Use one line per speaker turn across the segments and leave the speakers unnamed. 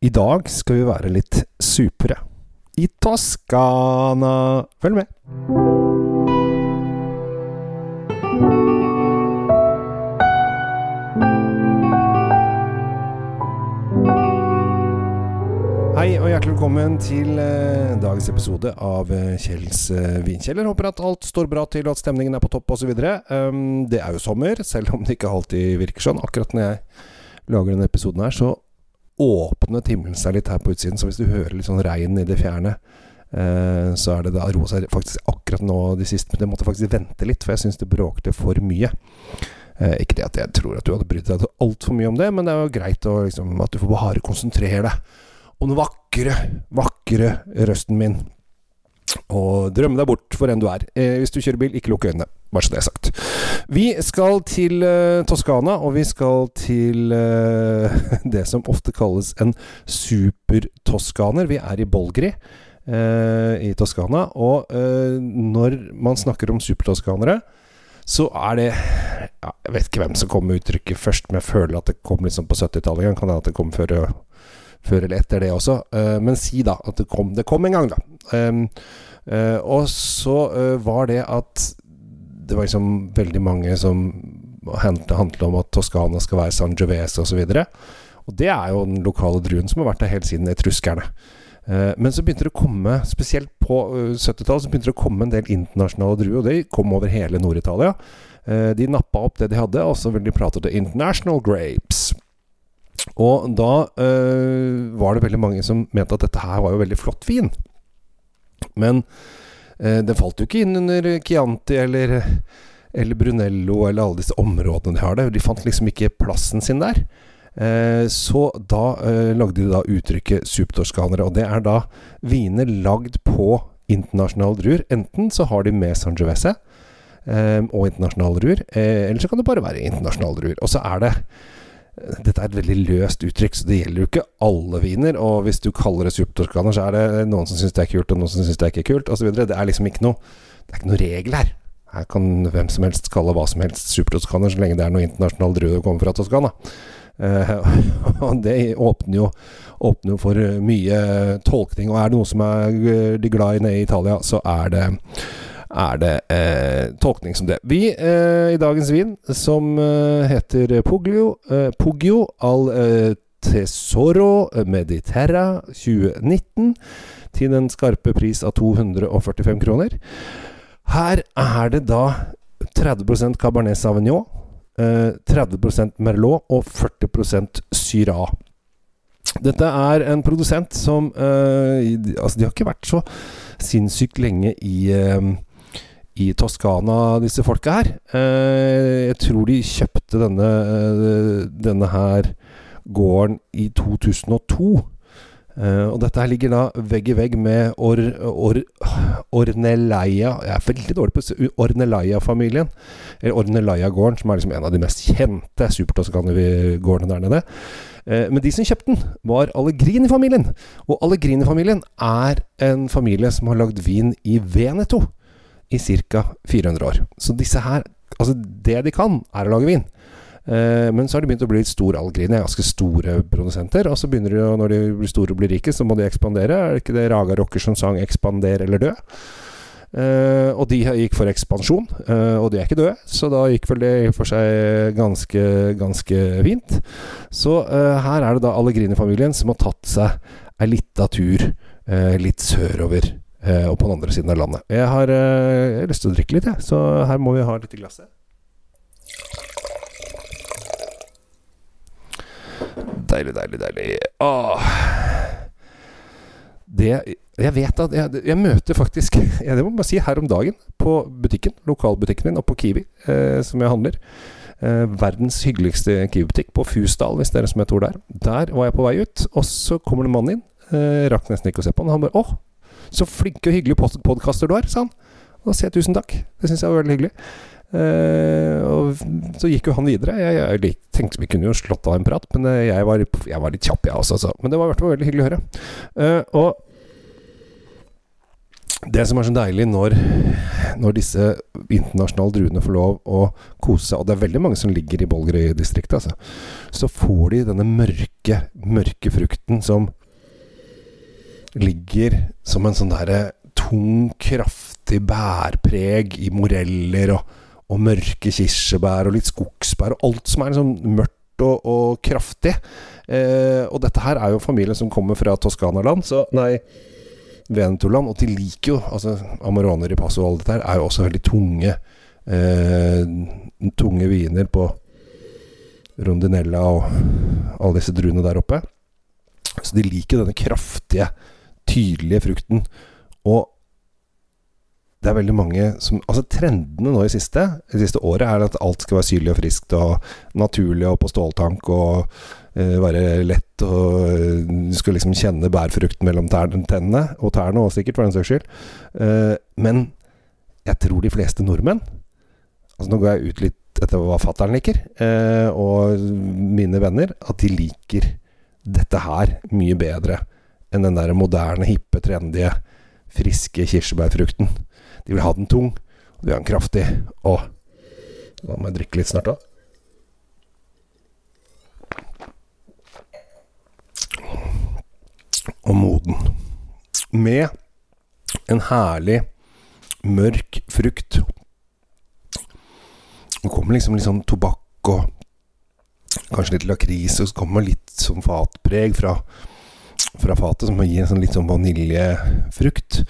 I dag skal vi være litt supre. I Toskana. Følg med. Hei og hjertelig velkommen til eh, dagens episode av eh, Kjells eh, vinkjeller. Håper at alt står bra til, og at stemningen er på topp osv. Um, det er jo sommer, selv om det ikke alltid virker sånn. Akkurat når jeg lager denne episoden her, så åpnet himmelen seg litt her på utsiden. Så hvis du hører litt sånn regn i det fjerne, eh, så er det da roa seg faktisk akkurat nå de siste Men jeg måtte faktisk vente litt, for jeg syns det bråkte for mye. Eh, ikke det at jeg tror at du hadde brydd deg altfor mye om det, men det er jo greit å, liksom, at du får bare konsentrere deg om den vakre, vakre røsten min. Og drømme deg bort for enn du er. Eh, hvis du kjører bil, ikke lukk øynene. Bare så det er sagt. Vi skal til uh, Toskana, og vi skal til uh, det som ofte kalles en supertoskaner. Vi er i Bolgri uh, i Toskana, og når man snakker om supertoskanere, så er det ja, Jeg vet ikke hvem som kom med uttrykket først, men jeg føler at det kom liksom på 70-tallet. Kan hende at det kom før, før eller etter det også. Men si da at det kom, det kom en gang, da. Um, Uh, og så uh, var det at det var liksom veldig mange som handlet om at Toskana skal være San Giovese osv. Og, så og det er jo den lokale druen som har vært der helt siden etruskerne. Uh, men så begynte det å komme, spesielt på 70-tallet, så begynte det å komme en del internasjonale druer. Og de kom over hele Nord-Italia. de nappa opp det de hadde, og så ville de prate til International Grapes. Og da var det veldig mange som mente at dette her var jo veldig flott vin. Men eh, den falt jo ikke inn under Chianti eller, eller Brunello eller alle disse områdene de har der. De fant liksom ikke plassen sin der. Eh, så da eh, lagde de da uttrykket supertorskanere, og det er da viner lagd på internasjonale druer. Enten så har de med Sangiovese eh, og internasjonale druer, eh, eller så kan det bare være internasjonale druer. Og så er det dette er et veldig løst uttrykk, så det gjelder jo ikke alle viner. Og hvis du kaller det supertoskaner, så er det noen som syns det er kult, og noen som syns det er ikke kult, osv. Det er liksom ikke noe Det er ikke noe regel her. Her kan hvem som helst kalle hva som helst supertoskaner, så lenge det er noe internasjonal drue som kommer fra Toskana. Uh, og det åpner jo, åpner jo for mye tolkning. Og er det noe som er de glad i nede i Italia, så er det er det eh, tolkning som det. Vi eh, i dagens vin, som eh, heter Puglio, Puglio al Tesoro Mediterra 2019, til den skarpe pris av 245 kroner. Her er det da 30% Cabernet Sauvignon, 30% Merlot og 40% Syra. Dette er en produsent som Altså, de har ikke vært så sinnssykt lenge i i Toskana, disse folka her. Eh, jeg tror de kjøpte denne, denne her gården i 2002. Eh, og dette her ligger da vegg i vegg med Or, Or, Orneleia Jeg er veldig dårlig på Orneleia-familien. Eller Orneleia-gården, som er liksom en av de mest kjente supertoskana-gårdene der nede. Eh, men de som kjøpte den, var Allegrini-familien. Og Allegrini-familien er en familie som har lagd vin i Veneto i ca. 400 år. Så disse her Altså, det de kan, er å lage vin. Eh, men så har de begynt å bli litt store Algrine, ganske store produsenter. Og så begynner de, når de blir store og blir rike, så må de ekspandere. Er det ikke det Raga Rocker som sang 'Ekspander eller dø'? Eh, og de gikk for ekspansjon, eh, og de er ikke døde, så da gikk vel det for seg ganske, ganske fint. Så eh, her er det da Allegrini-familien som har tatt seg ei lita tur eh, litt sørover og på den andre siden av landet. Jeg har, jeg har lyst til å drikke litt, jeg, så her må vi ha litt i glasset. Deilig, deilig, deilig. Åh. Det Jeg vet at jeg, jeg møter faktisk jeg, Det må man si her om dagen på butikken, lokalbutikken min, og på Kiwi, eh, som jeg handler. Eh, verdens hyggeligste Kiwi-butikk på Fusdal, hvis dere som jeg tror der. Der var jeg på vei ut, og så kommer det en mann inn. Eh, rakk nesten ikke å se på han. Han bare 'Å, så flinke og hyggelige podkaster du har', sa han. Og da sier jeg tusen takk. Det syns jeg var veldig hyggelig. Uh, og så gikk jo han videre. Jeg, jeg, tenkte vi kunne jo slått av en prat, men jeg var, jeg var litt kjapp, jeg også. Så. Men det var i hvert fall veldig hyggelig å høre. Uh, og det som er så deilig når, når disse internasjonale druene får lov å kose seg, og det er veldig mange som ligger i Bolgerøy-distriktet, altså, så får de denne mørke, mørke frukten som ligger som en sånn derre tung, kraftig bærpreg i moreller og, og, mørke kirsebær og litt skogsbær og alt som er liksom mørkt og, og kraftig. Eh, og dette her er jo familien som kommer fra Toskana-land, så Nei Venetorland. Og de liker jo altså Amaroner i Ripasso og alt dette her er jo også veldig tunge eh, tunge viner på Rondinella og alle disse druene der oppe. Så de liker denne kraftige, tydelige frukten. Og det er veldig mange som Altså Trendene nå i siste, i siste året er at alt skal være syrlig og friskt og naturlig og på ståltank og uh, være lett og uh, Du skal liksom kjenne bærfrukten mellom tennene, og tærne òg sikkert, for den saks skyld. Uh, men jeg tror de fleste nordmenn Altså Nå går jeg ut litt etter hva fatter'n liker, og mine venner, at de liker dette her mye bedre enn den der moderne, hippe, trendy, friske kirsebærfrukten. De vil ha den tung, og de vil ha den kraftig. Og Nå må jeg drikke litt snart, da. Og moden. Med en herlig, mørk frukt. Det kommer liksom litt sånn tobakk og kanskje litt lakris, og så kommer litt sånn fatpreg fra, fra fatet, som gir en sånn litt sånn vaniljefrukt.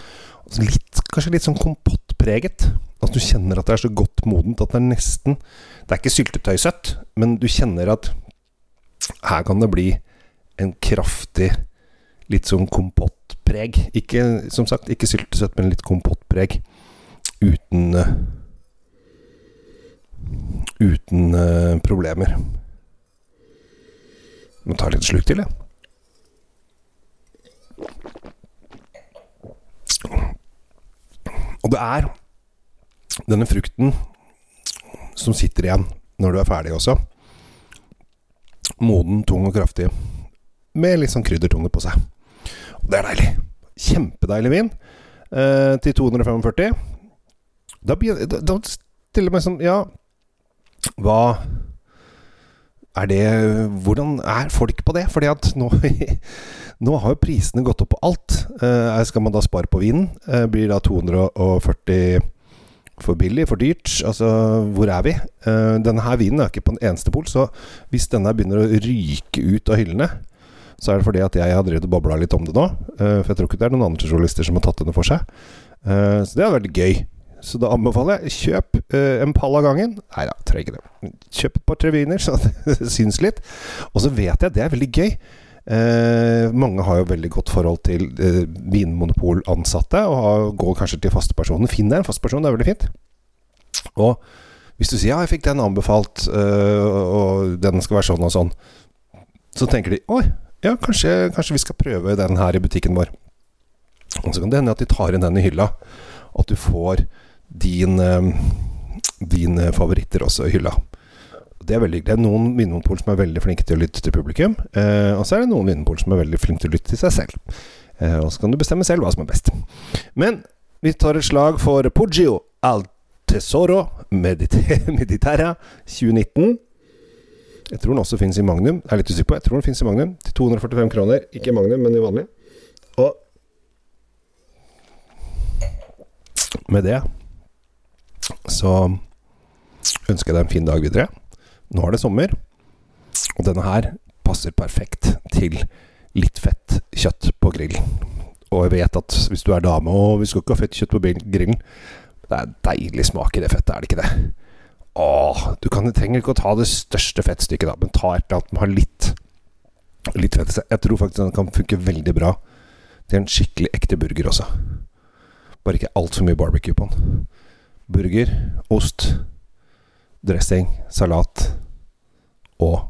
Litt, kanskje litt sånn kompottpreget. At du kjenner at det er så godt modent at det er nesten Det er ikke syltetøysøtt, men du kjenner at her kan det bli en kraftig litt sånn kompottpreg. Ikke, som sagt, ikke syltesøtt, men litt kompottpreg. Uten Uten uh, problemer. Må ta litt sluk til, jeg. Og det er denne frukten som sitter igjen når du er ferdig også. Moden, tung og kraftig. Med litt sånn kryddertunge på seg. Og det er deilig. Kjempedeilig vin. Eh, til 245. Da, da, da stiller jeg meg sånn Ja, hva er det Hvordan er folk på det? Fordi at nå, nå har jo prisene gått opp på alt. Eh, skal man da spare på vinen? Eh, blir da 240 for billig, for dyrt? Altså, hvor er vi? Eh, denne her vinen er ikke på en eneste pol, så hvis denne begynner å ryke ut av hyllene, så er det fordi at jeg har drevet og babla litt om det nå. Uh, for jeg tror ikke det er noen andre journalister som har tatt henne for seg. Uh, så det har vært gøy. Så da anbefaler jeg kjøp uh, en pall av gangen. Nei da, trenger ikke det. Kjøp et par-tre viner, så det syns litt. Og så vet jeg det er veldig gøy. mange har jo veldig godt forhold til vinmonopolansatte, og har, går kanskje til fastepersonen Finner en fastperson, det er veldig fint. Og hvis du sier ja, jeg fikk den anbefalt, og den skal være sånn og sånn, så tenker de oi, ja, kanskje, kanskje, vi skal prøve den her i butikken vår. Og så kan det hende at de tar inn den i hylla. At du får din, eh, din eh, favoritter også i hylla. Det er, veldig, det er noen vinmonopol som er veldig flinke til å lytte til publikum. Eh, og så er det noen vinmonopol som er veldig flinke til å lytte til seg selv. Og så kan du bestemme selv hva som er best. Men vi tar et slag for Poggio al Tesoro Mediterra 2019. Jeg tror den også finnes i Magnum. Jeg er litt usikker på. Jeg tror den finnes i Magnum. Til 245 kroner. Ikke i Magnum, men i vanlig. Og med det så ønsker jeg deg en fin dag videre. Nå er det sommer, og denne her passer perfekt til litt fett kjøtt på grillen. Og jeg vet at hvis du er dame og vi skal ikke ha fett kjøtt på grillen Det er deilig smak i det fettet, er det ikke det? Åh, du kan, trenger ikke å ta det største fettstykket, da, men ta et eller annet som har litt, litt fett. Jeg tror faktisk den kan funke veldig bra til en skikkelig ekte burger også. Bare ikke altfor mye barbecue på den. Burger, ost, dressing, salat og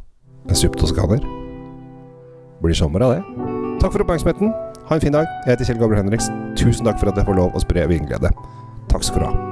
en suppe toskaner. Blir sommer av det. Takk for oppmerksomheten. Ha en fin dag. Jeg heter Kjell Gabriel Henriks. Tusen takk for at jeg får lov å spre vinglede. Takk skal du ha.